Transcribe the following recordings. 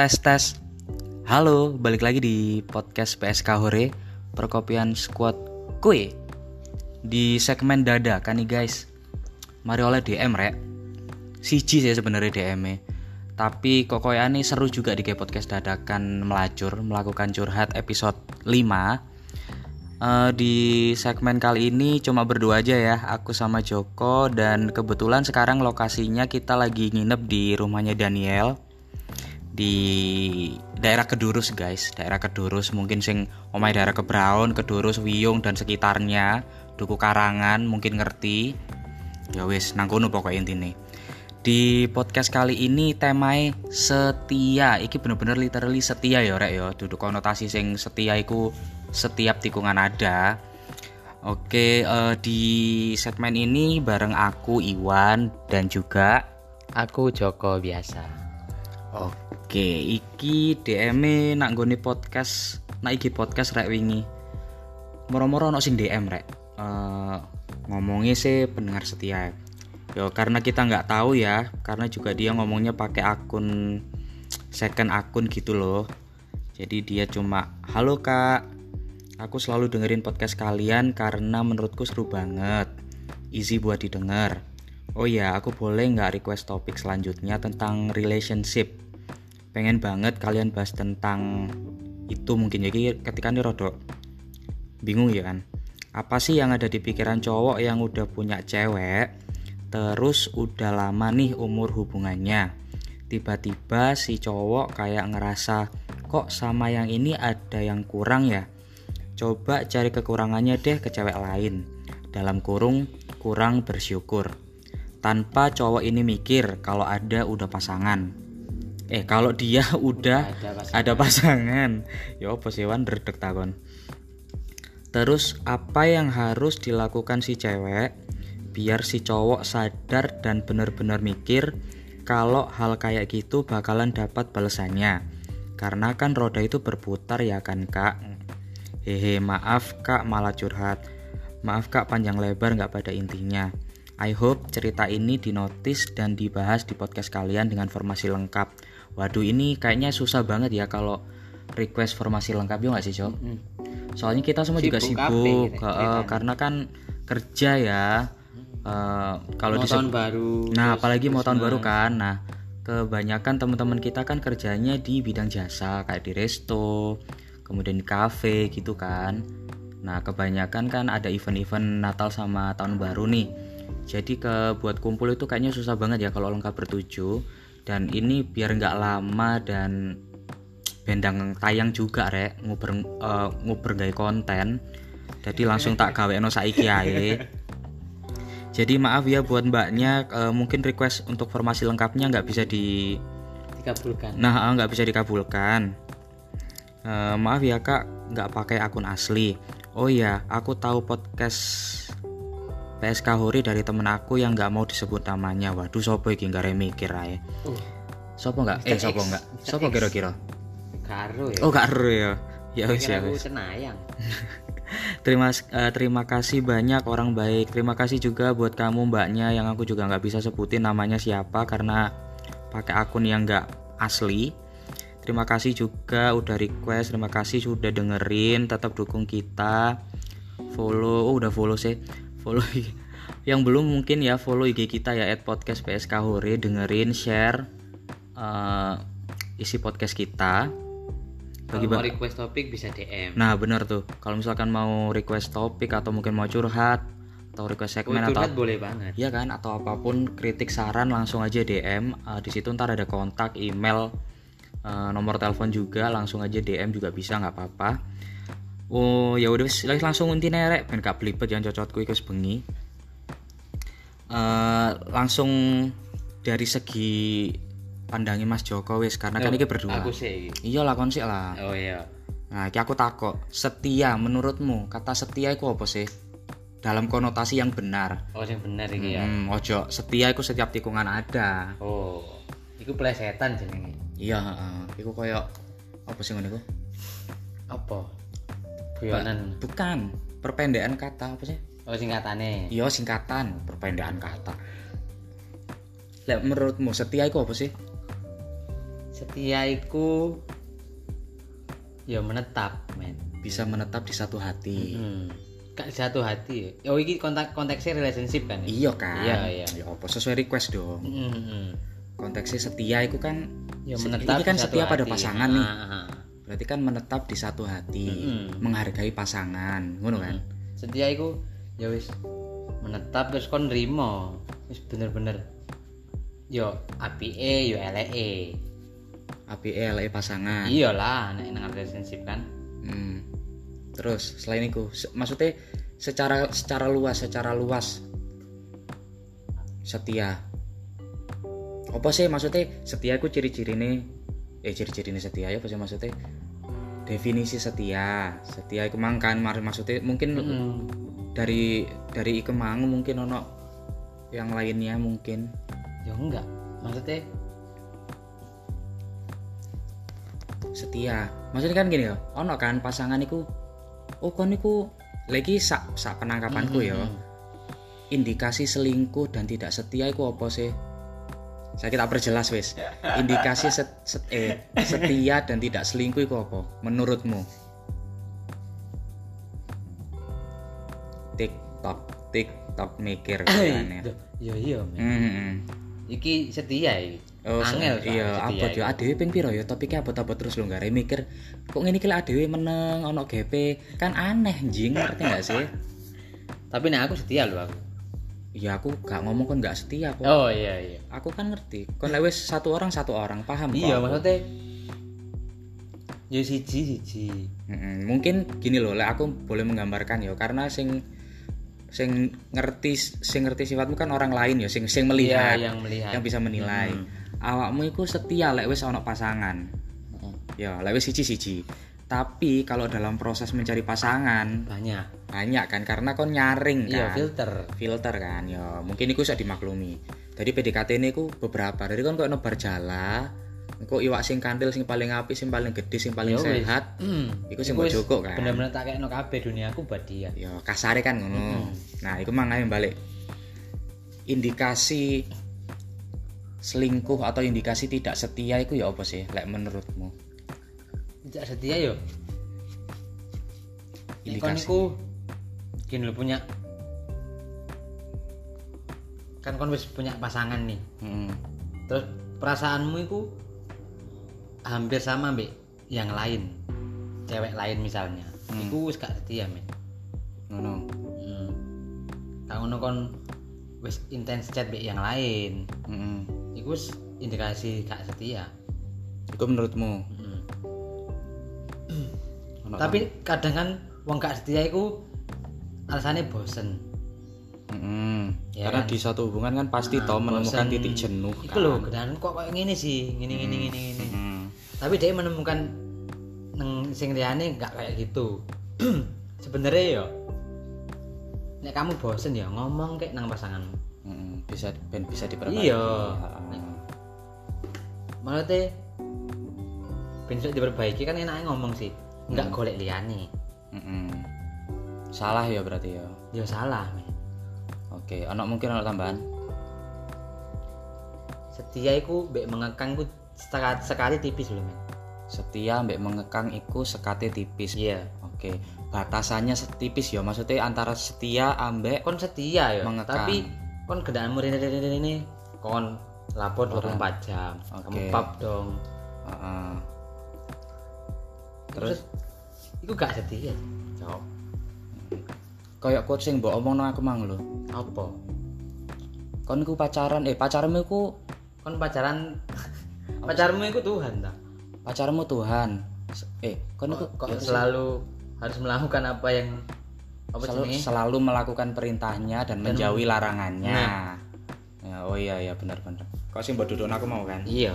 tes tes. Halo, balik lagi di podcast PSK Hore Perkopian Squad Kue. Di segmen dada kan nih guys. Mari oleh DM rek. Siji sih sebenarnya DM -nya. Tapi kok koyane seru juga di podcast dadakan melacur melakukan curhat episode 5 Uh, di segmen kali ini cuma berdua aja ya, aku sama Joko dan kebetulan sekarang lokasinya kita lagi nginep di rumahnya Daniel di daerah Kedurus guys, daerah Kedurus mungkin sing omai daerah Kebraun, Kedurus, Wiyung dan sekitarnya, Duku Karangan mungkin ngerti. Ya wis nang kono pokoknya intine. Di podcast kali ini temai setia. Iki bener-bener literally setia ya rek ya. Duduk konotasi sing setia iku setiap tikungan ada. Oke, uh, di segmen ini bareng aku Iwan dan juga aku Joko biasa. Oke, iki DM nak nggone podcast, nak iki podcast rek wingi. Moro-moro ono sing DM rek. Uh, ngomongnya sih pendengar setia. Yo karena kita nggak tahu ya, karena juga dia ngomongnya pakai akun second akun gitu loh. Jadi dia cuma, "Halo Kak, Aku selalu dengerin podcast kalian karena menurutku seru banget. Easy buat didengar. Oh ya, aku boleh nggak request topik selanjutnya tentang relationship? Pengen banget kalian bahas tentang itu mungkin jadi ketika ini rodok bingung ya kan apa sih yang ada di pikiran cowok yang udah punya cewek terus udah lama nih umur hubungannya tiba-tiba si cowok kayak ngerasa kok sama yang ini ada yang kurang ya Coba cari kekurangannya deh ke cewek lain. Dalam kurung, kurang bersyukur. Tanpa cowok ini mikir kalau ada udah pasangan. Eh, kalau dia udah ada pasangan. Ada pasangan. Ya apa sih Wan redek takon. Terus apa yang harus dilakukan si cewek biar si cowok sadar dan benar-benar mikir kalau hal kayak gitu bakalan dapat balasannya. Karena kan roda itu berputar ya kan kak Hehe, maaf kak malah curhat. Maaf kak panjang lebar nggak pada intinya. I hope cerita ini dinotis dan dibahas di podcast kalian dengan formasi lengkap. Waduh ini kayaknya susah banget ya kalau request formasi lengkap ya nggak sih Cok? Soalnya kita semua sibuk juga sibuk uh, karena kan kerja ya. Uh, kalau di tahun baru. Nah apalagi mau tahun baru kan. Nah kebanyakan teman-teman kita kan kerjanya di bidang jasa kayak di resto, kemudian di cafe gitu kan nah kebanyakan kan ada event-event Natal sama tahun baru nih jadi ke buat kumpul itu kayaknya susah banget ya kalau lengkap bertujuh dan ini biar nggak lama dan bendang tayang juga rek. Nguber uh, nguber gaya konten. Jadi langsung tak gawe no saiki ae. Jadi maaf ya buat mbaknya uh, mungkin request untuk formasi lengkapnya nggak bisa di dikabulkan. Nah nggak bisa dikabulkan. E, maaf ya kak nggak pakai akun asli. Oh iya aku tahu podcast PSK Hori dari temen aku yang nggak mau disebut namanya. Waduh sopo iki nggak mikir aja uh, sopo nggak? Eh sopo nggak? Sopo kira-kira? Karo ya. Oh karo ya. Ya wis ya wis. Terima uh, terima kasih banyak orang baik. Terima kasih juga buat kamu mbaknya yang aku juga nggak bisa sebutin namanya siapa karena pakai akun yang nggak asli. Terima kasih juga udah request, terima kasih sudah dengerin, tetap dukung kita. Follow, oh udah follow sih. Follow yang belum mungkin ya follow IG kita ya at podcast PSK Hore. Dengerin share uh, isi podcast kita. Bagi kalau mau request topik bisa DM nah bener tuh. Kalau misalkan mau request topik atau mungkin mau curhat atau request segmen oh, atau boleh banget. Ya kan? Atau apa pun kritik saran langsung aja DM uh, di situ ntar ada kontak email uh, nomor telepon juga langsung aja DM juga bisa nggak apa-apa oh ya udah langsung inti nerek ben gak belibet yang cocotku iku bengi. Uh, langsung dari segi pandangnya Mas Joko wis karena kan oh, kan ini berdua. aku sih. Iya lakon sih lah. Oh iya. Nah iki aku takut setia menurutmu? Kata setia itu apa sih? Dalam konotasi yang benar. Oh yang benar ini ya? Hmm, ojo. Setia itu setiap tikungan ada. Oh itu plesetan jenenge. Iya uh, iku koyo apa sih ngono apa guyonan bukan. Perpendekan kata apa sih? Oh singkatane. Iya singkatan. Perpendekan kata. Lek menurutmu setia itu apa sih? Setia iku ya menetap men. Bisa menetap di satu hati. Hmm. di satu hati. Ya oh ini kontak konteksnya relationship kan? Ya? iya kan? Iya, iya. ya apa? Sesuai request dong. Hmm, konteksnya setia itu kan ya menetap ini kan setia pada hati. pasangan nih. Ah, ah. Berarti kan menetap di satu hati Mm-mm. menghargai pasangan ngono kan setia iku ya wis menetap terus kon nrimo wis bener-bener yo apike yo eleke api LE pasangan iyalah nek nang relationship kan Hmm. Terus selain itu, se- maksudnya secara secara luas, secara luas setia. Apa sih maksudnya setia itu ciri-ciri nih? Eh ciri-ciri nih setia ya apa sih maksudnya? Definisi setia, setia itu mangkan mar- maksudnya mungkin Hmm. dari dari iku mang mungkin ono yang lainnya mungkin ya enggak maksudnya setia maksudnya kan gini ya ono kan pasangan iku oh kon iku lagi sak sak penangkapanku ya Hmm. indikasi selingkuh dan tidak setia iku apa sih saya kita perjelas wis. Indikasi set, set- eh, setia dan tidak selingkuh iku apa menurutmu? Tiktok tiktok mikir kan ya Duh, ya iya men. Hmm. iki setia iki. Oh, angel iya, apa yo adewe ping piro ya? Topiknya apa-apa terus lu nggak mikir. Kok ngene iki lek adewe meneng ono GP kan aneh jing ngerti gak sih? Tapi nek aku setia loh aku ya aku gak ngomong kan gak setia kok oh iya iya. Aku kan ngerti. Kon lek wis satu orang satu orang. Paham kok iya aku. maksudnya ya siji siji. Mm-mm. mungkin gini loh lek aku boleh menggambarkan ya karena sing sing ngerti sing ngerti sifatmu kan orang lain ya sing sing melihat Iya, yang melihat. yang bisa menilai. Awakmu itu setia lek wis ono pasangan. Heeh. ya lek wis siji-siji tapi kalau dalam proses mencari pasangan banyak. banyak kan karena kon nyaring iya kan. filter. Filter kan ya. Mungkin itu bisa dimaklumi. Dari PDKT ini ku beberapa. Dari kon kok nobar jala kok iwak sing kandel sing paling apik sing paling gede sing paling Ya wis. sehat Hmm. Iku sing Iku mbok joko kan. bener-bener tak kayak no kabeh dunia aku buat dia. Ya kasare kan ngono. Nah itu mang ae balik indikasi selingkuh atau indikasi tidak setia itu ya apa sih lek menurutmu tidak setia yo Nek kon Indikasi. iku gini lo punya kan kon wis punya pasangan nih Mm-mm. terus perasaanmu itu hampir sama mbak yang lain cewek lain misalnya Hmm. iku wis gak setia men ngono hmm. ngono kon wis intens chat mbak yang lain iku wis indikasi gak setia itu menurutmu Hmm. Tapi kadang kan wong gak setia iku alasannya bosen Mm-mm. Ya karena kan? di suatu hubungan kan pasti Nah, toh menemukan bosen. titik jenuh Iku kan. lho, kedan kok kayak gini sih, gini gini gini gini. Mm. Tapi dia menemukan neng sing liyane nggak kayak gitu. Sebenarnya yo nek kamu bosen ya ngomong kayak nang pasanganmu. Bisa ben bisa diperbaiki Iya. Maksudnya besok diperbaiki kan enaknya ngomong sih, nggak Hmm. golek liyane. Mm-mm. salah ya berarti ya Ya salah, men. oke ono mungkin ono tambahan Setia iku mbek mengekang ku sekali, sekali tipis loh, men. setia mbek mengekang iku sekate tipis Iya. oke batasannya setipis ya maksudnya antara setia ambek Kon setia ya, Mengekang. tapi kon kedaanmu ini ini kon lapor 24 jam. Kamu Oke. pap dong. Heeh. Terus iku gak setia. Cok. kayak quote sing mbok omongno aku mang lho Apa? kon iku pacaran eh pacarmu iku Kon pacaran pacarmu iku Tuhan ta. pacarmu Tuhan eh kon iku Kok ya, selalu harus melakukan apa yang apa selalu, selalu melakukan perintahnya dan menjauhi larangannya Nah. ya, oh iya iya benar benar kok sih mbok duduk aku mau kan Iya.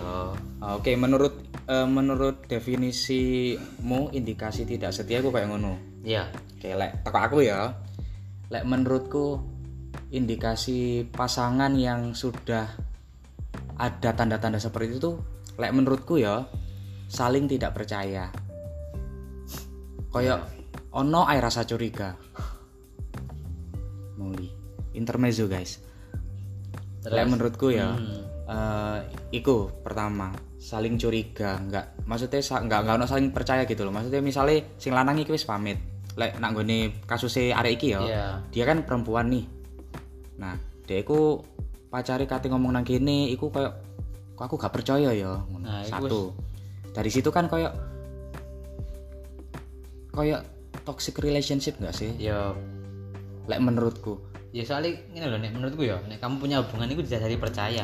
Ah, Oke, menurut eh, menurut definisimu indikasi tidak setia aku kayak ngono. Iya. Oke, lek teko aku ya. Lek menurutku indikasi pasangan yang sudah ada tanda-tanda seperti itu lek menurutku ya saling tidak percaya. Kayak ono air rasa curiga. Muli. Intermezzo, guys. Lek menurutku ya Hmm. Eh, iku pertama saling curiga nggak maksudnya sa- nggak nggak ono saling percaya gitu loh. Maksudnya misalnya sing lanang iki wis pamit lek nak gone kasusnya arek iki ya Iya. dia kan perempuan nih. Nah dia iku pacari kate ngomong nang kene iku kayak kok aku gak percaya ya. Nah, satu. dari situ kan kayak kayak toxic relationship nggak sih? Ya lek menurutku. Ya soalnya ini loh nek menurutku ya nek kamu punya hubungan itu dari percaya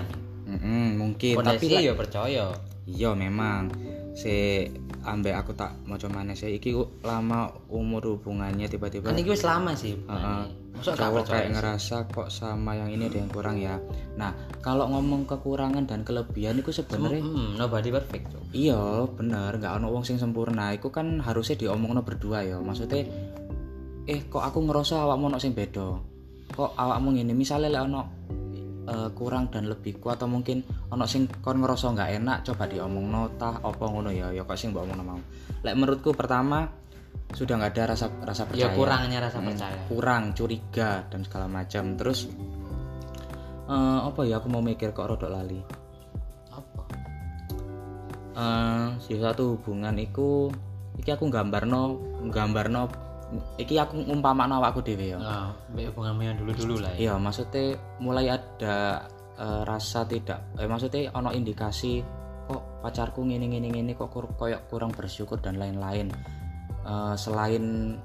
Mm-mm, mungkin. Tapi Pondasi lek- ya percaya. Iya memang. Si ambek aku tak mau mana sih iki lama umur hubungannya tiba-tiba kan ini wis lama sih. Masa gak cowok kayak sih? ngerasa kok sama yang ini ada yang kurang ya. Nah kalau ngomong kekurangan dan kelebihan itu sebenarnya Hmm, nobody perfect iya bener. Nggak ono wong sing sempurna. Itu kan harusnya diomongno berdua ya. Maksudnya eh kok aku ngerasa awakmu ono sing beda? Kok awakmu ngene? Misalnya lek ono eh, kurang dan lebihku atau mungkin ono sing kon ngerasa nggak enak coba diomongno tah apa ngono ya ya kok sing mbok omongno mau. Lek menurutku pertama sudah nggak ada rasa rasa ya percaya. kurangnya rasa Hmm, percaya. kurang curiga dan segala macam. Terus eh, apa ya aku mau mikir kok rodok lali. Apa? Eh si satu hubungan iku iki aku gambarno gambarno iki aku umpamakno awakku dhewe ya mbak hubunganmu yang dulu-dulu lah ya. Iya maksudnya mulai ada eh, rasa tidak eh maksudnya ono indikasi kok pacarku ngene ngene ngene kok kur, koyok kurang bersyukur dan lain-lain. Eh, selain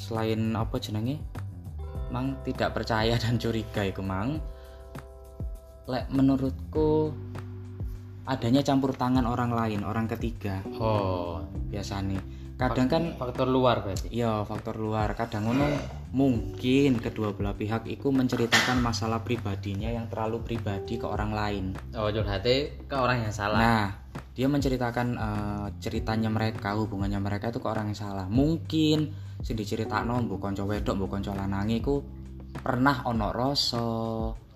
selain apa jenenge? Mang tidak percaya dan curiga iku mang. Lek menurutku adanya campur tangan orang lain orang ketiga. Oh. Biasanya kadang kan faktor luar berarti Iya faktor luar kadang ngono mungkin kedua belah pihak itu menceritakan masalah pribadinya yang terlalu pribadi ke orang lain. oh curhatnya ke orang yang salah Nah dia menceritakan eh, ceritanya mereka hubungannya mereka itu ke orang yang salah. Mungkin sing diceritakno mbok kanca wedok mbok kanca lanange iku pernah ono rasa.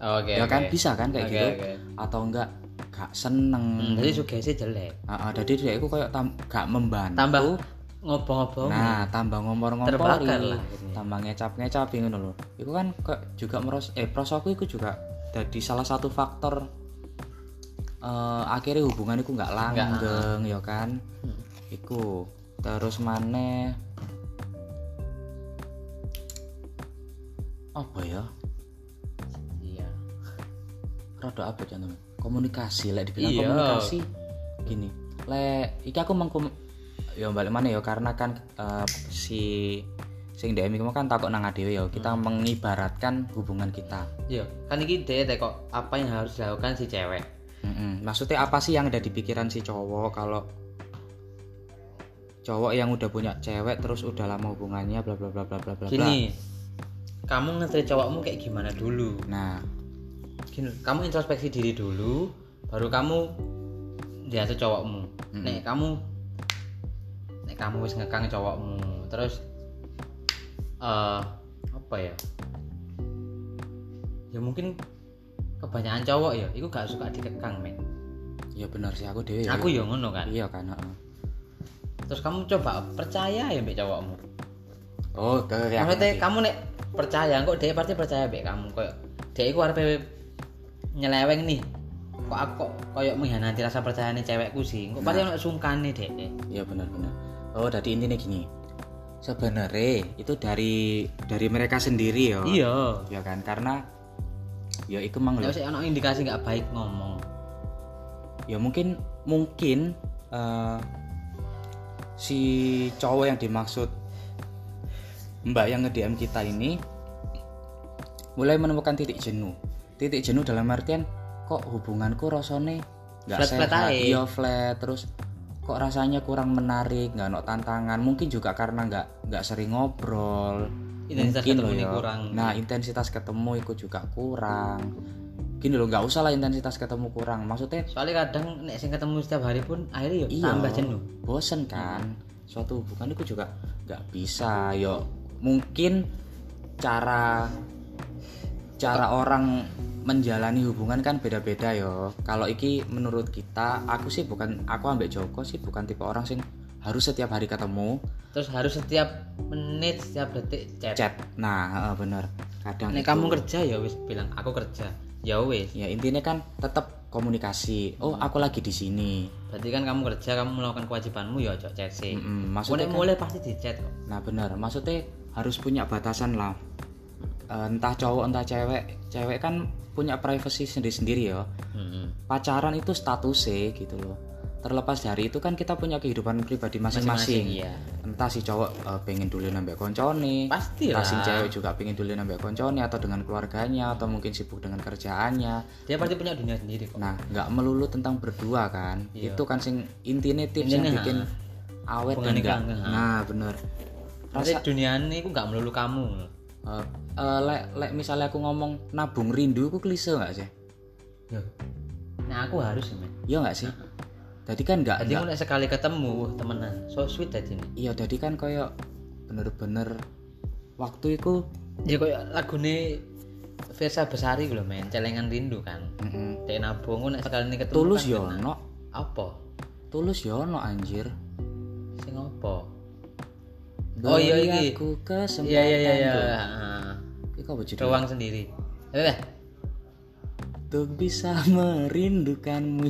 oke ya kan bisa kan kayak Oke, gitu oke. atau enggak gak seneng. Hmm, jadi sugesti jelek Ah, ah, jadi dia itu kayak tam- gak membantu. tambah ngobong-ngobong Nah, tambah lah akhirnya. tambah ngecap-ngecap ngono lho. Iku kan kok juga meros eh prosoku iku juga jadi salah satu faktor eh akhirnya hubungan iku nggak langgeng ya kan. Hmm. Iku terus maneh apa ya? iya Rada apa jangan komunikasi lek dibilang Iya. komunikasi gini. Lek iki aku mengkom ya balik mana ya karena kan eh, si sing DM iku kan takut nang adewe ya. Kita mengibaratkan hubungan kita. iya kan ini teh kok apa yang harus dilakukan si cewek Mm-mm. Maksudnya apa sih yang ada di pikiran si cowok kalau cowok yang udah punya cewek terus udah lama hubungannya bla bla bla bla bla bla. bla. gini kamu ngetrit cowokmu kayak gimana dulu Nah, gini kamu introspeksi diri dulu baru kamu lihat tuh cowokmu kamu nek kamu wis ngekang cowokmu. Terus eh apa ya? Ya mungkin kebanyakan cowok ya itu gak suka dikekang men ya benar sih aku dewe. aku ya ngono kan? Iya kan. heeh. terus kamu coba percaya ya mbak cowokmu? Oh, ke ke- maksudnya kamu nek percaya kok dia pasti percaya mbak kamu? Kayak dia itu arep nyeleweng nih. Kok aku kok kayak mengkhianati rasa percaya nih cewekku sih? Kok pasti ono sungkan nih dek? Iya benar-benar. Oh, jadi intinya gini. Sebenarnya itu dari dari mereka sendiri ya. iya Ya kan karena ya itu mang sih ono indikasi nggak baik ngomong Ya mungkin mungkin eh, si cowok yang dimaksud Mbak yang nge-DM kita ini mulai menemukan titik jenuh. Titik jenuh dalam artian kok hubunganku rasane nggak sehat, aja. iya flat terus kok rasanya kurang menarik, nggak ada tantangan. Mungkin juga karena nggak nggak sering ngobrol. Intensitas Mungkin loh ketemu ini ya. kurang. Nah intensitas ketemu itu juga kurang. Gini loh nggak usah lah intensitas ketemu kurang. Maksudnya soalnya kadang nek sing ketemu setiap hari pun akhirnya ya iya tambah jenuh bosen kan suatu hubungan itu juga nggak bisa yo mungkin cara cara orang menjalani hubungan kan beda-beda yo. Kalau iki menurut kita aku sih bukan aku ambek Joko sih bukan tipe orang sing harus setiap hari ketemu. Terus harus setiap menit setiap detik chat, chat. Nah bener. Kadang nek itu- kamu kerja ya wis bilang aku kerja. Ya wis. Ya intinya kan tetap komunikasi. Oh aku lagi di sini. Berarti kan kamu kerja kamu melakukan kewajibanmu ya ojo chat sih. Mm-mm, maksudnya maksudnya kan- mulai pasti di chat kok. Nah benar maksudnya harus punya batasan lah entah cowok entah cewek. Cewek kan punya privacy sendiri-sendiri ya Mm-mm. pacaran itu statusnya gitu loh. Terlepas dari itu kan kita punya kehidupan pribadi Masing-masing, iya. entah si cowok eh, pengen dulu nambah koncone Pasti entah si lah. cewek juga pengen dulu nambah koncone atau dengan keluarganya atau mungkin sibuk dengan kerjaannya. Dia pasti punya dunia sendiri kok. Nah nggak melulu tentang berdua kan. Iya. itu kan sing intinya tips yang bikin awet dan enggak. nah bener. Berarti dunia ini aku nggak melulu kamu Eh, eh, lek lek misalnya aku ngomong nabung rindu aku klise nggak sih? Yo. nah aku harus men. Iya nggak sih? Tadi kan nggak jadi nggak mulai sekali ketemu temenan. So sweet aja nih iya tadi kan kayak bener-bener waktu itu ya kayak lagu nih Versa Besari gitu men. Celengan rindu kan. Mm-mm. Dek nabung nek sekali ini ketemu tulus kan yo kena. no apa? Tulus yo no anjir. Sing apa Oh, iya, iki. aku kesempatan iya iya iya iya. Iki judulnya? doang sendiri eh Untuk bisa merindukanmu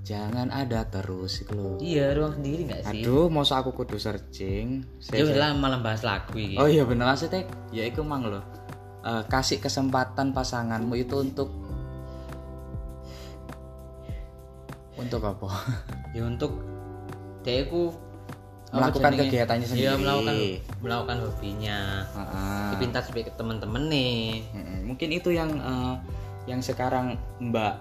Jangan ada terus iku lho. iya ruang sendiri nggak sih Aduh, masa aku kudu searching. ya wis lah malah bahas lagu ini Oh iya bener maksudnya ya iku mang loh. Eh, kasih kesempatan pasanganmu itu untuk untuk apa? ya untuk dia ku Melakukan kegiatannya iya sendiri. melakukan melakukan hobinya sampai ke temen-temen nih Mm-mm. Mungkin itu yang eh, yang sekarang Mbak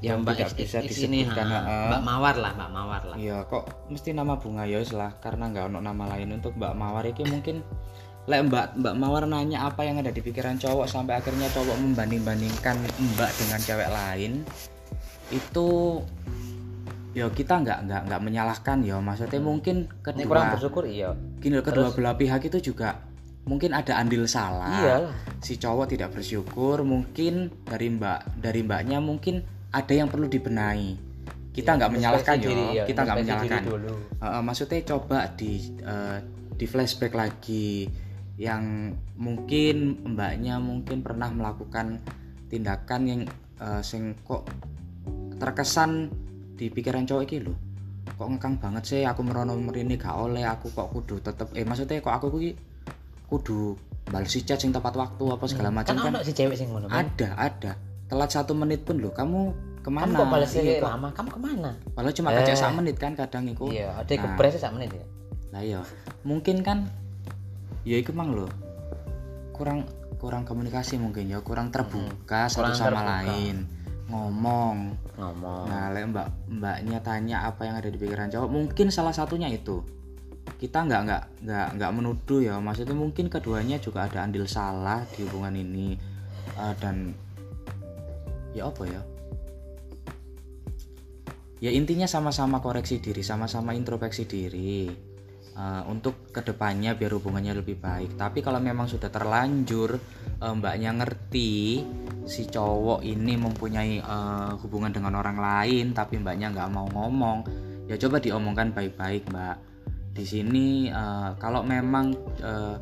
yang Mbak tidak is- bisa disebutkan. ha. heeh. Mbak Mawar lah Mbak Mawar lah Iya, kok mesti nama bunga ya lah karena nggak ono nama lain untuk Mbak Mawar ini mungkin lek Mbak Mbak Mawar nanya apa yang ada di pikiran cowok sampai akhirnya cowok membanding-bandingkan Mbak dengan cewek lain itu ya kita nggak nggak nggak menyalahkan ya maksudnya mungkin ini kurang kedua bersyukur iya. Gini loh, kedua belah pihak itu juga mungkin ada andil salah. Iyalah. si cowok tidak bersyukur mungkin dari mbak dari mbaknya mungkin ada yang perlu dibenahi. Kita nggak menyalahkan introspeksi diri, yo iya, kita nggak menyalahkan. Heeh, maksudnya coba di eh, di flashback lagi yang mungkin mbaknya mungkin pernah melakukan tindakan yang eh, sing kok terkesan di pikiran cowok iki lho. Kok ngekang banget sih aku merono merini gak oleh aku kok kudu tetep eh maksudnya kok aku ki kudu balas si chat sing tepat waktu apa segala macam kan kan, si cewek sing ngono men. ada ada. Telat satu menit pun loh kamu ke mana? Kamu kok balas Iya, lama? Kamu ke mana? Padahal cuma kacek sak menit kan kadang iku. Iya ada Nah. kepres sak menit ya? Lah iya. Mungkin kan ya itu mang loh kurang kurang komunikasi mungkin ya. Kurang terbuka satu Hmm. Kurang sama terbuka. lain ngomong. Ngomong. Nah lek mbak mbaknya tanya apa yang ada di pikiran cowok mungkin salah satunya itu. Kita nggak nggak nggak nggak menuduh ya maksudnya mungkin keduanya juga ada andil salah di hubungan ini. Eh, dan ya apa ya? Ya intinya sama-sama koreksi diri sama-sama introspeksi diri eh, untuk ke depannya biar hubungannya lebih baik. Tapi kalau memang sudah terlanjur eh, mbaknya ngerti si cowok ini mempunyai eh, hubungan dengan orang lain tapi mbaknya nggak mau ngomong ya coba diomongkan baik-baik mbak. Di sini eh, kalau memang eh,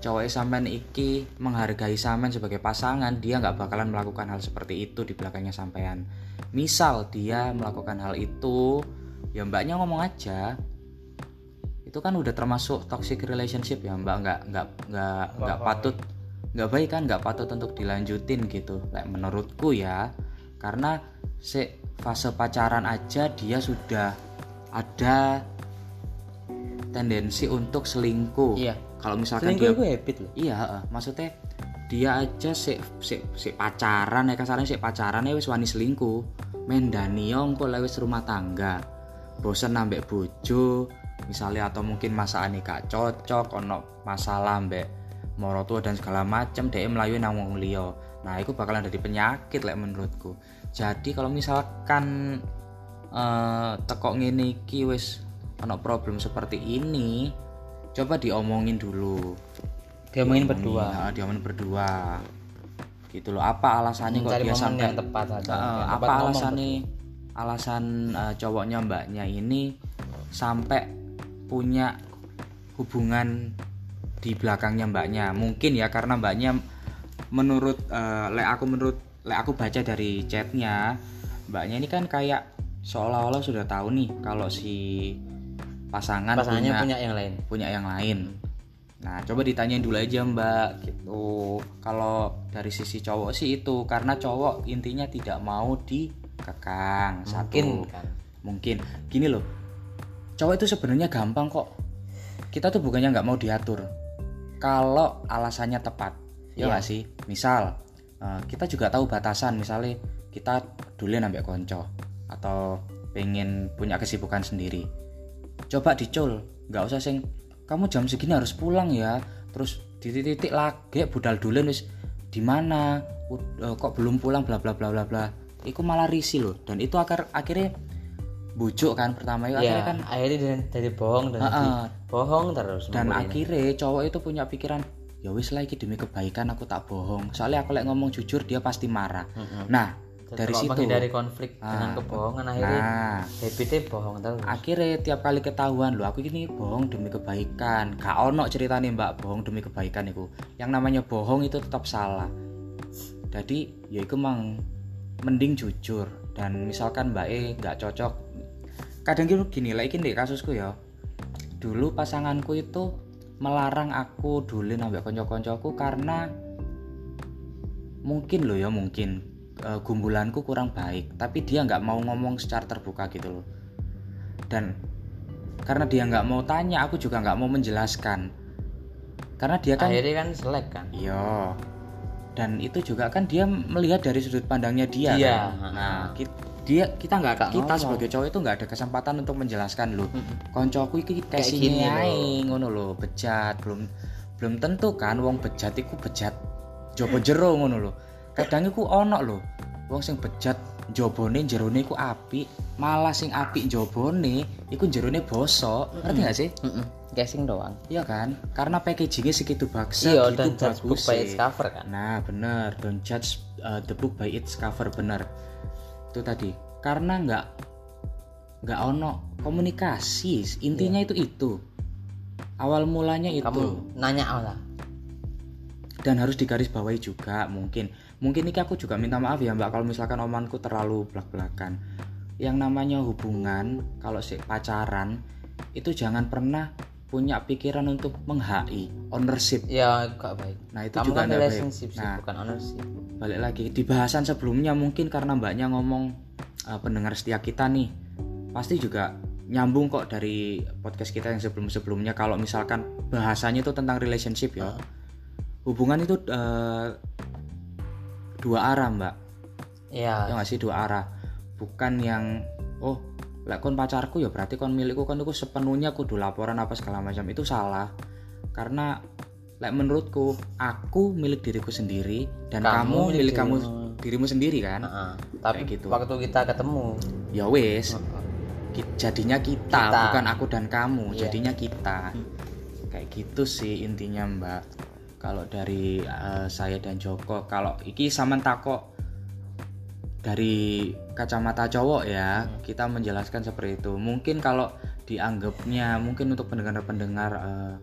cowok sampean iki menghargai sampean sebagai pasangan dia nggak bakalan melakukan hal seperti itu di belakangnya sampean. Misal dia melakukan hal itu ya mbaknya ngomong aja itu kan udah termasuk toxic relationship ya mbak. Nggak nggak nggak nggak patut nggak baik kan? Nggak patut untuk dilanjutin gitu. Like, menurutku ya karena se fase pacaran aja dia sudah ada tendensi untuk selingkuh. Iya. kalau misalkan selingkuh dia itu habit loh. Iya heeh. maksudnya dia aja si si, si pacaran ya kasarnya si pacaran ya wis wani selingkuh. Mendani kok lewis rumah tangga. Bosan nambah bojo misalnya atau mungkin masakan gak cocok ono masalah mbek morotua dan segala macam dia melayu nang wong liya. Nah itu bakalan jadi penyakit lek menurutku. Jadi kalau misalkan eh tekok ngene iki wis ono problem seperti ini coba diomongin dulu. Diomongin berdua? Nah, diomongin berdua. Gitu loh apa alasannya kok dia sampai yang tepat aja Eh, Yang apa alasannya? alasan eh, cowoknya mbaknya ini sampai punya hubungan di belakangnya mbaknya. Mungkin ya karena mbaknya menurut eh, lek aku menurut lek aku baca dari chatnya mbaknya ini kan kayak seolah-olah sudah tahu nih kalau si pasangan pasangannya punya punya yang lain. punya yang lain. Nah coba ditanyain dulu aja mbak gitu. Kalau dari sisi cowok sih itu karena cowok intinya tidak mau dikekang satu. Mungkin kan? Mungkin. Gini loh cowok itu sebenarnya gampang kok. Kita tuh bukannya nggak mau diatur. Kalau alasannya tepat ya Iya. nggak sih? Misal eh, kita juga tahu batasan. Misalnya kita dulu nambah konco atau pengen punya kesibukan sendiri. Coba dicul nggak usah sing kamu jam segini harus pulang ya. Terus di titik lagi budal dulu wis di mana? Eh, kok belum pulang? Bla bla bla bla bla. Itu malah risih loh. Dan itu akar akhirnya bujuk kan pertama itu akhirnya ya kan akhirnya dari, dari bohong dan Ah, ah. bohong terus dan akhirnya cowok itu punya pikiran ya wis lagi demi kebaikan aku tak bohong. Soalnya aku lagi ngomong jujur dia pasti marah. Mm-mm. nah Dan dari situ. menghindari konflik Ah. dengan kebohongan akhirnya nah. habitnya bohong terus. Akhirnya tiap kali ketahuan loh aku ini bohong demi kebaikan. Gak ono ceritanya mbak bohong demi kebaikan itu yang namanya bohong itu tetap salah. Jadi ya itu mang mending jujur. Dan misalkan mbak E nggak cocok kadang gitu gini lah ini deh kasusku ya. Dulu pasanganku itu melarang aku dulu nambah konco-koncoku karena mungkin loh ya mungkin eh, gumbulanku kurang baik tapi dia nggak mau ngomong secara terbuka gitu loh dan karena dia nggak mau tanya aku juga nggak mau menjelaskan. Karena dia kan akhirnya kan selek kan? Iya. Dan itu juga kan dia melihat dari sudut pandangnya dia Iya, kan. Nah. Ki- dia kita nggak kita ngomong. sebagai cowok itu nggak ada kesempatan untuk menjelaskan loh. Koncoku iki Kayak gini ae. ngono loh. Bejat. Belum belum tentu kan wong bejat iku bejat jopo jero ngono loh. Kadang iku ono loh. Wong sing bejat jobone jerone iku apik malah sing apik jobone iku jerone bosok. Ngerti gak sih? Mm-mm. casing doang. Iya kan? Karena packagingnya segitu bagus iya gitu dan judge book by its cover kan. Nah, bener. Don't judge uh, the book by its cover, bener. Itu tadi. Karena nggak nggak ono komunikasi. Intinya itu itu. Awal mulanya itu kamu nanya lah dan harus digarisbawahi juga mungkin. Mungkin ini aku juga minta maaf ya Mbak kalau misalkan omonganku terlalu belak-belakan. Yang namanya hubungan kalau si pacaran itu jangan pernah punya pikiran untuk meng-HI, ownership. ya gak baik. Nah, itu kamu juga kan baik. sih Nah, bukan ownership. balik lagi di bahasan sebelumnya mungkin karena mbaknya ngomong uh, pendengar setia kita nih pasti juga nyambung kok dari podcast kita yang sebelum-sebelumnya. Kalau misalkan bahasanya itu tentang relationship ya. Hubungan itu uh, dua arah mbak. Ya. Ya nggak sih dua arah. Bukan yang oh lek kon pacarku ya berarti kon milikku kon itu sepenuhnya kudu laporan apa segala macam itu salah karena lek menurutku aku milik diriku sendiri dan Kamu kamu, milik kamu dirimu. sendiri kan Heeh. tapi Kayak gitu. waktu kita ketemu ya wes ki- jadinya kita, Kita. bukan aku dan kamu Iya. jadinya kita kayak gitu sih intinya mbak kalau dari eh, saya dan Joko kalau iki saman takok dari kacamata cowok ya kita menjelaskan seperti itu. Mungkin kalau dianggapnya mungkin untuk pendengar-pendengar eh,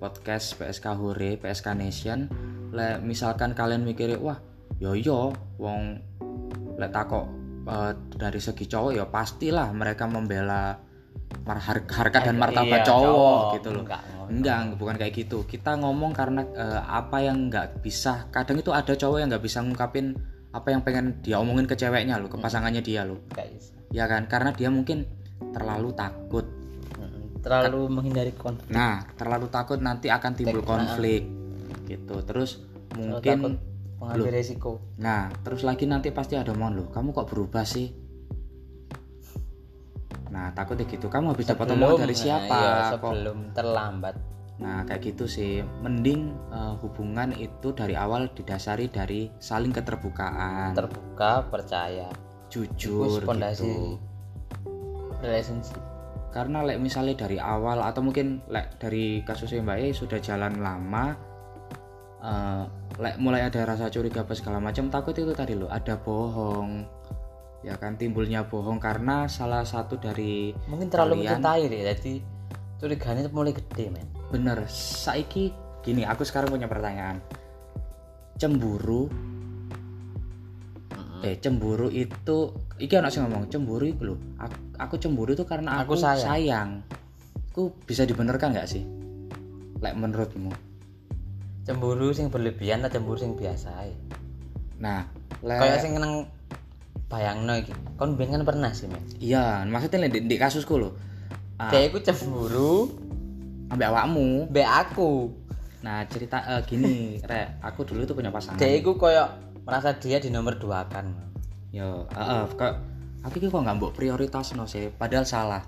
podcast PSK Hore PSK Nation le misalkan kalian mikirnya wah yo yo wong lek takok eh, dari segi cowok ya pastilah mereka membela mar- har- harkat dan martabat Iya, cowok gitu loh. Enggak, enggak bukan kayak gitu. Kita ngomong karena eh, apa yang nggak bisa kadang itu ada cowok yang nggak bisa ngungkapin apa yang pengen dia omongin ke ceweknya loh ke pasangannya dia loh Nggak bisa. ya kan karena dia mungkin terlalu takut Mm-mm. terlalu menghindari konflik nah terlalu takut nanti akan timbul Tek- konflik gitu terus Terlalu mungkin mengambil resiko Nah, terus lagi nanti pasti ada omongan loh, kamu kok berubah sih? Nah, takutnya gitu. Kamu habis dapat omongan dari siapa? iya, kok? sebelum terlambat Nah, kayak gitu sih. Mending eh, hubungan itu dari awal didasari dari saling keterbukaan, terbuka percaya. Jujur fondasi gitu. relationship. Karena lek misalnya dari awal atau mungkin lek dari kasusnya Mbak E sudah jalan lama eh, lek mulai ada rasa curiga apa segala macam takut itu tadi loh ada bohong. Ya kan timbulnya bohong karena salah satu dari mungkin terlalu Kalian- mencintai deh jadi curiganya mulai gede men bener. Saiki gini aku sekarang punya pertanyaan. Cemburu? Eh cemburu itu iki anak sih ngomong cemburu itu loh aku, aku cemburu itu karena Aku aku, sayang. sayang. Aku bisa dibenarkan nggak sih? Lek menurutmu? Cemburu sing berlebihan atau cemburu sing biasa ae? nah lek kayak sing nang bayangno iki. Kon ben kan pernah sih men iya maksudnya di, di kasusku loh ah, dia iku cemburu ambek awakmu. Be aku. Nah cerita eh, gini rek. Aku dulu tuh punya pasangan. Dia iku koyo merasa dia di nomor dua kan. Yo heeh kok aku iki kok nggak mbok prioritas no sih padahal salah.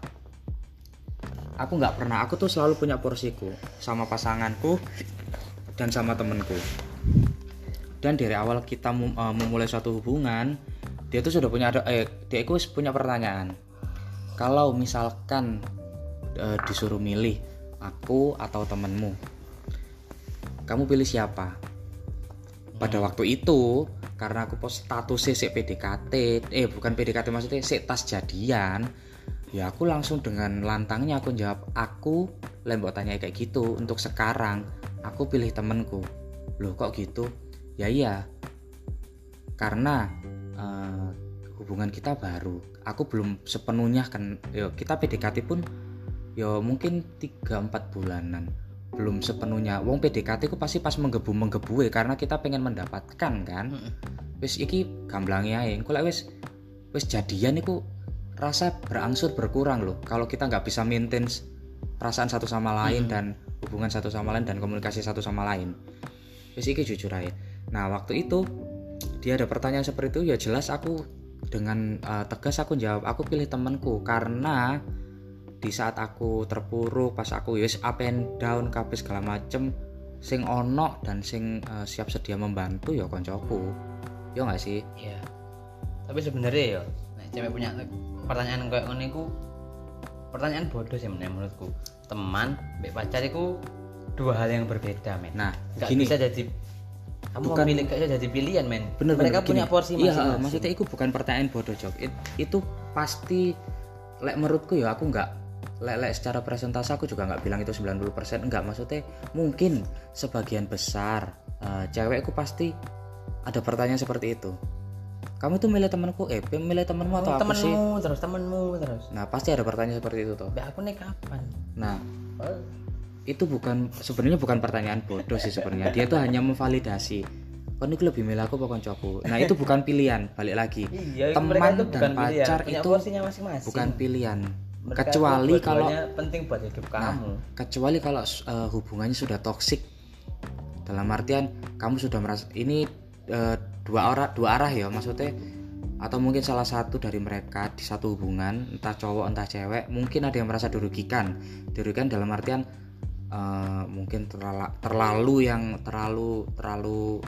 Aku nggak pernah aku tuh selalu punya porsiku sama pasanganku dan sama temenku. Dan dari awal kita mem- eh, memulai suatu hubungan dia tuh sudah punya ada eh dia itu punya pertanyaan. Kalau misalkan eh, disuruh milih aku atau temenmu? Kamu pilih siapa? Pada waktu itu karena aku post statusnya si PDKT eh bukan PDKT maksudnya si tas jadian ya aku langsung dengan lantangnya aku jawab aku lembok tanya kayak gitu. Untuk sekarang aku pilih temenku. Loh kok gitu? Ya iya. Karena eh, hubungan kita baru. Aku belum sepenuhnya kan kita PDKT pun yo mungkin 3-4 bulanan. Belum sepenuhnya. Wong PDKT ku pasti pas menggebu menggebu karena kita pengen mendapatkan kan? Wis iki gamblangnya engko lek wis wis jadian iku rasa berangsur berkurang loh kalau kita nggak bisa maintain perasaan satu sama lain dan hubungan satu sama lain dan komunikasi satu sama lain. Wis iki jujur aja nah waktu itu dia ada pertanyaan seperti itu ya jelas aku dengan uh, tegas aku jawab aku pilih temanku karena di saat aku terpuruk pas aku yes up and down kabeh segala macem sing ono dan sing uh, siap sedia membantu ya koncoku. Ya nggak sih? Iya. Tapi sebenarnya ya nek cewek punya pertanyaan kayak ngono iku pertanyaan bodoh sih men, menurutku. Teman mbek pacar iku dua hal yang berbeda men. Nah nggak gini. bisa jadi kamu Bukan- memilih kayak jadi pilihan men. Bener mereka bener, punya gini. porsi iya masing-masing. maksudnya itu bukan pertanyaan bodoh job It- itu pasti lek menurutku ya aku nggak lek lek secara presentasi aku juga nggak bilang itu 90% enggak maksudnya mungkin sebagian besar eh, cewekku pasti ada pertanyaan seperti itu. Kamu tuh milih temanku eh milih temanmu atau Oh, aku sih? temenmu terus temenmu terus. Nah pasti ada pertanyaan seperti itu tuh aku nih kapan? Nah Oh, itu bukan sebenarnya bukan pertanyaan bodoh sih sebenarnya. Dia tuh hanya memvalidasi kan ini lebih milih aku pokoknya cowokku nah itu bukan pilihan balik lagi. Iya teman itu dan bukan pacar itu porsinya masing-masing. bukan pilihan Mereka kecuali kalau penting buat hidup kamu. kecuali kalau eh, hubungannya sudah toksik dalam artian kamu sudah merasa ini eh, dua arah dua arah ya maksudnya. Atau mungkin salah satu dari mereka di satu hubungan entah cowok entah cewek mungkin ada yang merasa dirugikan. Dirugikan dalam artian eh, mungkin terlalu, terlalu yang terlalu terlalu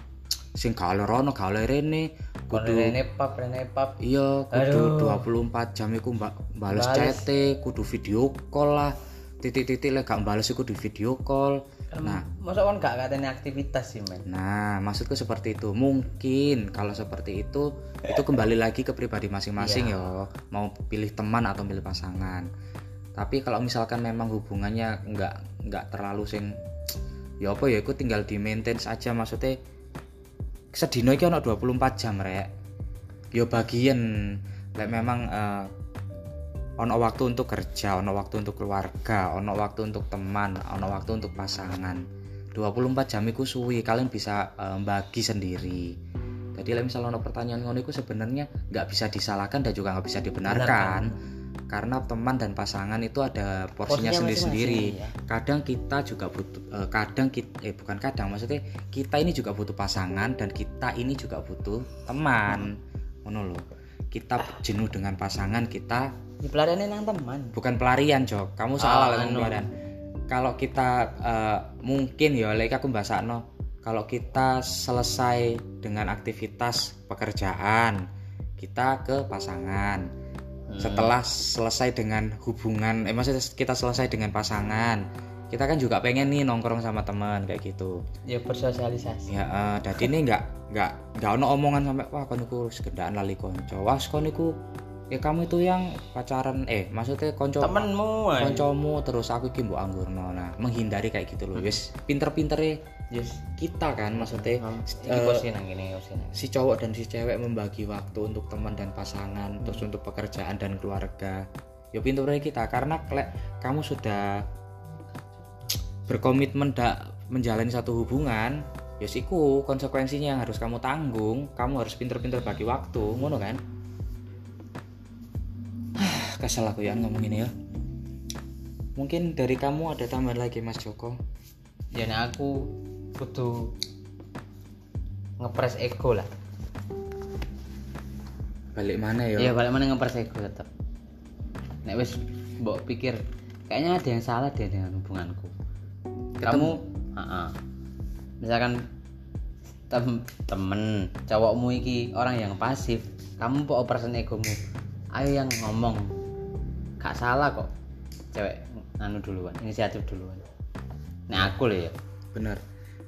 sing oleh rono rene kalau kudu rene pap rene pap. Iya kudu Aduh. 24 jam iku mbak bales Bales. chat kudu video call lah. Titik-titik lek gak bales iku di video call. Nah. masa kan gak katanya aktivitas sih men. Nah maksudku seperti itu. Mungkin kalau seperti itu itu kembali lagi ke pribadi masing-masing ya mau pilih teman atau pilih pasangan. Tapi kalau misalkan memang hubungannya nggak nggak terlalu sing ya apa ya aku tinggal di maintain saja. Maksudnya sedino iki ono 24 jam rek. Yo bagian lek memang eh, ono waktu untuk kerja ono waktu untuk keluarga ono waktu untuk teman ono waktu untuk pasangan. 24 jam iku suwi kalian bisa eh, bagi sendiri. Jadi misalnya ono pertanyaan ngono iku sebenarnya nggak bisa disalahkan dan juga nggak bisa dibenarkan karena teman dan pasangan itu ada porsinya sendiri-sendiri. masing-masing, kadang kita juga butuh eh, kadang kita eh bukan kadang maksudnya kita ini juga butuh pasangan dan kita ini juga butuh teman. Ngono loh kita jenuh dengan pasangan kita di pelariannya nang teman. Bukan pelarian Jok. Kamu salah Oh, anu. pelarian. Kalau kita eh, mungkin ya lek aku no kalau kita selesai dengan aktivitas pekerjaan kita ke pasangan Hmm. setelah selesai dengan hubungan eh maksudnya kita selesai dengan pasangan kita kan juga pengen nih nongkrong sama teman kayak gitu. Ya bersosialisasi. Ya eh, jadi ini nggak nggak nggak ono omongan sampai wah kon iku sekedaan lali konco. Wah kon iku ya kamu itu yang pacaran. Eh maksudnya konco temenmu ae. koncomu terus aku iki mbok anggurno. Nah menghindari kayak gitu loh. Wis pinter-pintere yes kita kan maksudnya kene posisi nang si cowok dan si cewek membagi waktu untuk teman dan pasangan terus untuk pekerjaan dan keluarga. Ya pinternya kita karena klek kamu sudah berkomitmen dak menjalani satu hubungan ya siku konsekuensinya yang harus kamu tanggung. Kamu harus pinter-pinter bagi waktu ngono kan? Kesel aku ya ngomong ini ya. Mungkin dari kamu ada tambahan lagi mas Joko? Ya nek aku kudu ngepres ego lah. Balik mana ya? Iya balik mana ngepres ego tetep. Nek wis mbok pikir kayaknya ada yang salah deh dengan hubunganku. Kamu ah misalkan tem temen cowokmu iki orang yang pasif kamu kok operasi egomu. Ayo yang ngomong. Gak salah kok. Cewek anu duluan inisiatif duluan. Nah aku loh ya. Bener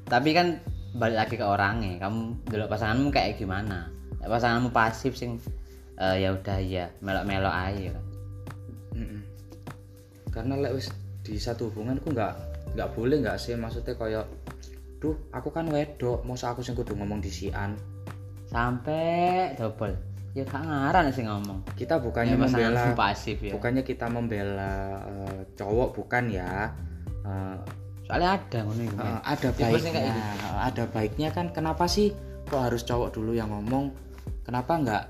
tapi kan balik lagi ke orangnya. Kamu dulu pasanganmu kayak gimana? Pasanganmu pasif sing eh, ya udah ya melok-melok aja kan? Mm-mm. karena lek wis di satu hubungan ku nggak nggak boleh nggak sih? Maksudnya kayak duh aku kan wedok masa aku sing kudu ngomong di sian sampai double. Ya gak ngaran sih ngomong. Kita bukannya ya, membela pasif ya. bukannya kita membela eh, cowok bukan ya? Eh, soalnya ada ngono iku eh, men. ada sing baiknya gitu. eh, ada baiknya kan kenapa sih kok harus cowok dulu yang ngomong kenapa nggak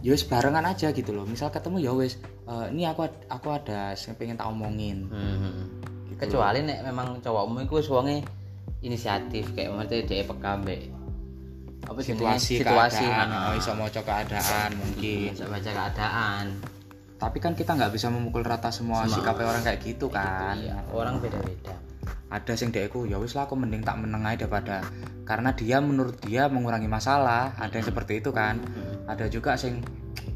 ya wis barengan aja gitu loh misal ketemu ya wis eh, ini aku aku ada yang pengen tak omongin Hmm. kecuali nek memang cowokmu iku wis wonge inisiatif kayak maksudnya dia peka mbek apa situasi, situasi keadaan ha. oh, iso moco keadaan mungkin bisa baca keadaan tapi kan kita nggak bisa memukul rata semua Semua. sikapnya orang kayak gitu kan Iya, orang beda-beda ada sing deku ya wis lah aku mending tak meneng aja daripada karena dia menurut dia mengurangi masalah ada yang seperti itu kan Hmm. ada juga sing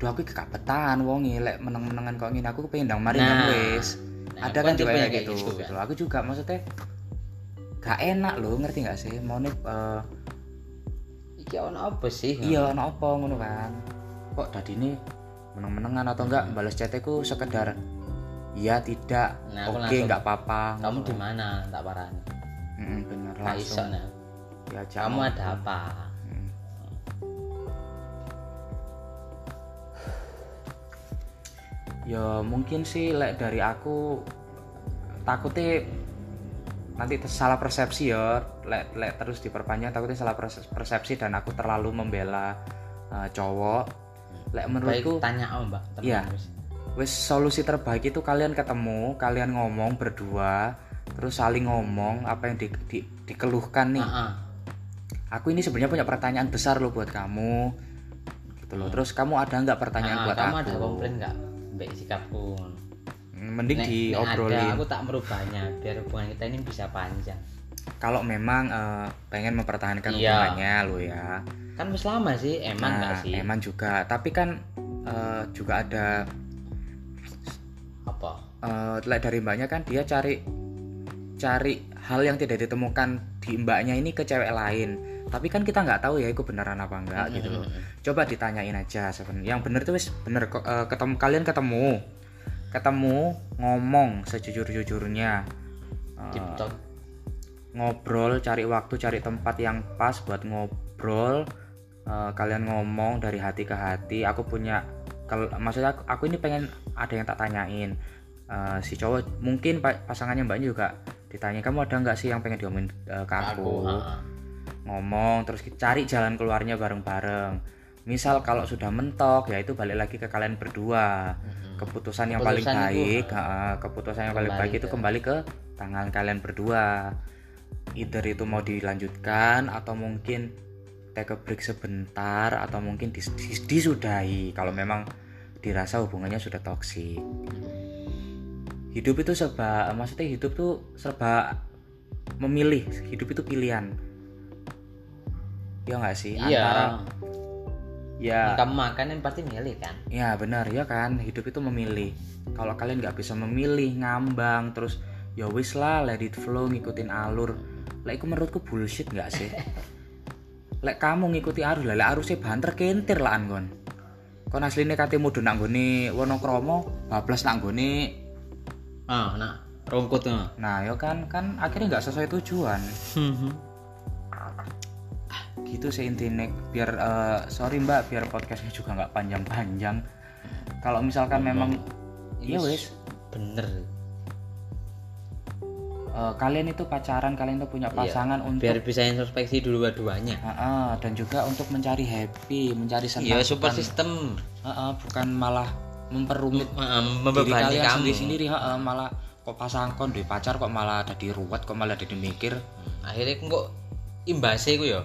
duh aku betah wong lek meneng-menengan kok ngene aku kepengin ndang mari Nah. wis Nah, ada kan kan juga kayak gitu, gitu, gitu kan. loh. aku juga maksudnya gak enak loh ngerti gak sih mau nih eh, iki ono apa sih iya ono apa ngono kan kok tadi ini meneng-menengan atau enggak balas chatku sekedar iya tidak Nah, oke langsung, nggak apa-apa. Kamu di mana? Tak parani. Mm, bener iso langsung nah diajak kamu ada apa? Mm. ya mungkin sih lek dari aku takutnya nanti salah persepsi ya. Lek, lek terus diperpanjang takutnya salah perse- persepsi dan aku terlalu membela uh, cowok lek baik menurutku tanya om mbak Iya. wis. wis solusi terbaik itu kalian ketemu kalian ngomong berdua terus saling ngomong apa yang di- di- dikeluhkan nih. Ah, ah. aku ini sebenarnya punya pertanyaan besar loh buat kamu. Gitu loh. Terus kamu ada nggak pertanyaan Ah, buat kamu aku? ada komplain nggak mbak sikapku? Hmm, mending Nek- nek diobrolin. ada, aku tak merubahnya biar hubungan kita ini bisa panjang. Kalau memang eh, pengen mempertahankan Iya. hubungannya lo ya kan wis lama sih emang nggak Nah, sih? emang juga. Tapi kan eh, juga ada apa? Eh, lek dari mbaknya kan dia cari cari hal yang tidak ditemukan di mbaknya ini ke cewek lain. Tapi kan kita nggak tahu ya itu beneran apa enggak gitu loh. Coba ditanyain aja sebenarnya. Yang bener tuh wis bener eh, ketemu kalian ketemu ketemu ngomong sejujur-jujurnya. Talk. ngobrol cari waktu cari tempat yang pas buat ngobrol Eh, kalian ngomong dari hati ke hati aku punya kalau maksudnya aku, aku ini pengen ada yang tak tanyain. Eh, si cowok mungkin pa- pasangannya mbaknya juga ditanya kamu ada nggak sih yang pengen diomongin eh, ke aku, ah. ngomong terus cari jalan keluarnya bareng-bareng. Misal kalau sudah mentok ya itu balik lagi ke kalian berdua. Keputusan yang paling Keputusan itu, baik ha, keputusan yang paling baik itu ke- kembali ke tangan kalian berdua. Either itu mau dilanjutkan atau mungkin take a break sebentar atau mungkin dis- dis- disudahi kalau memang dirasa hubungannya sudah toksik hidup itu serba maksudnya hidup tuh serba memilih hidup itu pilihan. Ya nggak sih? Iya. Antara ya. Kamu makan yang pasti milih kan? Ya benar ya kan? Hidup itu memilih. Kalau kalian nggak bisa memilih ngambang terus ya wis lah let it flow ngikutin alur. Lek itu menurutku bullshit nggak sih? Lek kamu ngikuti arus lah, lek arusnya banter kentir lah kon. Kon asline kate mudun gone Wonokromo, bablas gone ah nah rungkut no. nah yo kan kan akhirnya nggak sesuai tujuan. Gitu sih intinya biar eh, sorry mbak biar podcastnya juga nggak panjang-panjang. Kalau misalkan memang iya wes bener eh, kalian itu pacaran kalian itu punya pasangan untuk biar bisa introspeksi dua-duanya. Ah, ah, dan juga untuk mencari happy mencari senang iya support system. Ah, ah, bukan malah memperumit diri membebani kalian kamu. sendiri sendiri malah kok pasang kon duwe pacar kok malah ada di ruwet kok malah ada di mikir. Akhirnya kok imbasnya ku ya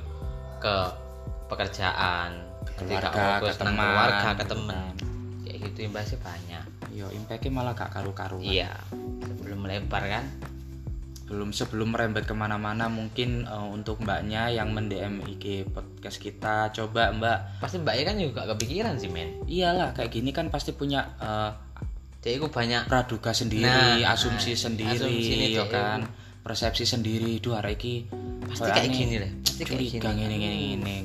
ke pekerjaan keluarga ke teman keluarga ke temen. Kayak gitu imbasnya banyak. Yo impactnya malah gak karu-karuan. Iya sebelum melebar kan belum sebelum merembet ke mana-mana mungkin eh, untuk mbaknya yang mendm IG podcast kita coba mbak. Pasti mbaknya kan juga kepikiran sih men. Iyalah kayak gini kan pasti punya eh, jadi aku banyak praduga sendiri Nah, asumsi nah, sendiri asumsi ini ya kan? Persepsi sendiri duh hari ini Pasti kayak gini lah, pasti kayak curiga gini. gini gini gini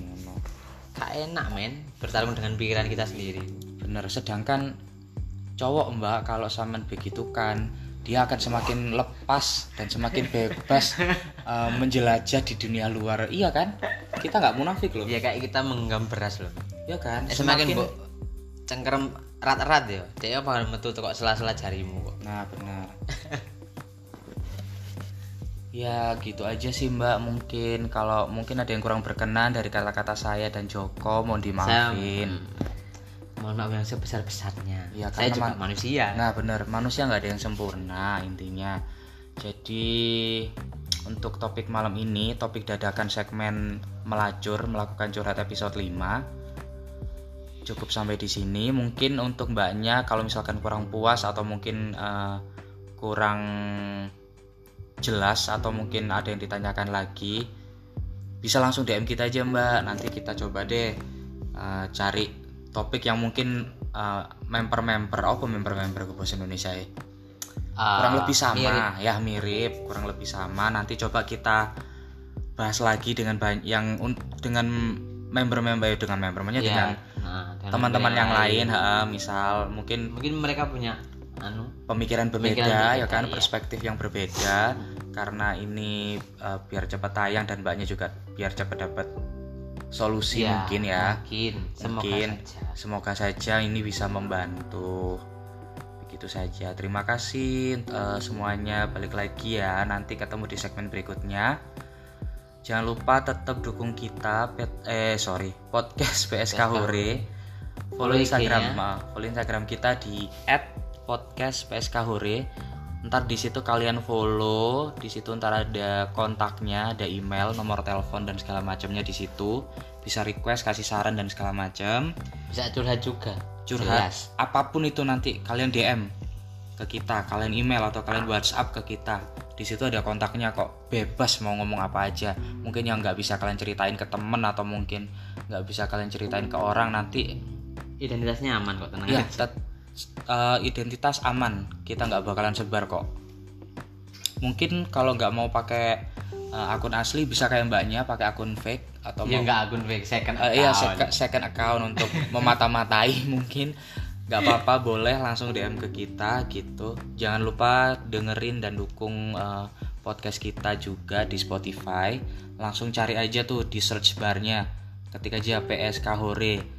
gak enak men bertarung dengan pikiran kita sendiri. Bener sedangkan cowok mbak kalau sampean begitu kan dia akan semakin lepas dan semakin bebas eh, menjelajah di dunia luar. Iya kan? Kita nggak munafik loh. Ya kayak kita menggenggam beras loh. Ya kan? Eh, semakin bu cengkerem rat-rat ya. Dia bakal metu kok sela-sela jarimu kok? Nah benar. Ya gitu aja sih mbak. Mungkin kalau mungkin ada yang kurang berkenan dari kata-kata saya dan Joko mohon saya dimaafin mohon maaf yang sebesar besarnya Ya, saya karena juga man- manusia Nah bener manusia nggak ada yang sempurna intinya. Jadi untuk topik malam ini topik dadakan segmen melacur melakukan curhat episode 5 cukup sampai di sini. Mungkin untuk mbaknya kalau misalkan kurang puas atau mungkin eh, kurang jelas atau mungkin ada yang ditanyakan lagi bisa langsung DM kita aja mbak nanti kita coba deh eh, cari topik yang mungkin eh, member-member apa member-member ke bahasa Indonesia ya? Ah, kurang lebih sama. mirip. ya mirip. Kurang lebih sama. Nanti coba kita bahas lagi dengan banyak yang dengan member-member ya, dengan membernya dengan Nah, dengan teman-teman yang lain. lain. ha, misal mungkin mungkin mereka punya anu pemikiran berbeda Pemikiran ya berbeda, kan? iya. perspektif yang berbeda. Karena ini eh, biar cepat tayang dan mbaknya juga biar cepat dapat solusi Iya, mungkin ya. mungkin. Semoga mungkin saja. semoga saja ini bisa membantu. Begitu saja. Terima kasih eh, semuanya. Balik lagi ya. Nanti ketemu di segmen berikutnya. Jangan lupa tetap dukung kita pet- eh sorry podcast PSK Hore. Follow Instagram follow Instagram kita di @podcast PSK ntar di situ kalian follow di situ ntar ada kontaknya ada email nomor telepon dan segala macamnya di situ. Bisa request kasih saran dan segala macam. Bisa curhat juga. Curhat. Jelas. apa pun itu nanti kalian DM ke kita kalian email atau kalian WhatsApp ke kita. Di situ ada kontaknya kok. Bebas mau ngomong apa aja. Mungkin yang nggak bisa kalian ceritain ke temen atau mungkin nggak bisa kalian ceritain ke orang nanti identitasnya aman kok tenang ya aja. Eh, identitas aman. Kita nggak bakalan sebar kok. Mungkin kalau nggak mau pakai eh, akun asli bisa kayak mbaknya pakai akun fake atau ya mau nggak akun fake second Eh, iya account. second, second account untuk memata-matai mungkin. Nggak apa-apa boleh langsung DM ke kita gitu. Jangan lupa dengerin dan dukung eh, podcast kita juga di Spotify. Langsung cari aja tuh di search barnya. Ketika aja PSK Hore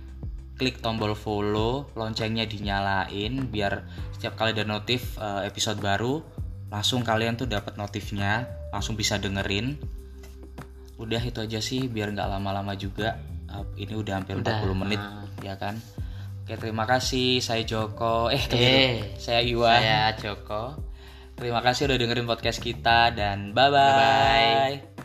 klik tombol follow loncengnya dinyalain biar setiap kali ada notif eh, episode baru langsung kalian tuh dapat notifnya langsung bisa dengerin. Udah itu aja sih biar nggak lama-lama juga. Uh, ini udah hampir Udah, 40 menit ah. ya kan? Oke terima kasih saya Joko. Eh. Eh, saya Iwan saya Joko. Terima kasih udah dengerin podcast kita dan bye Bye-bye. bye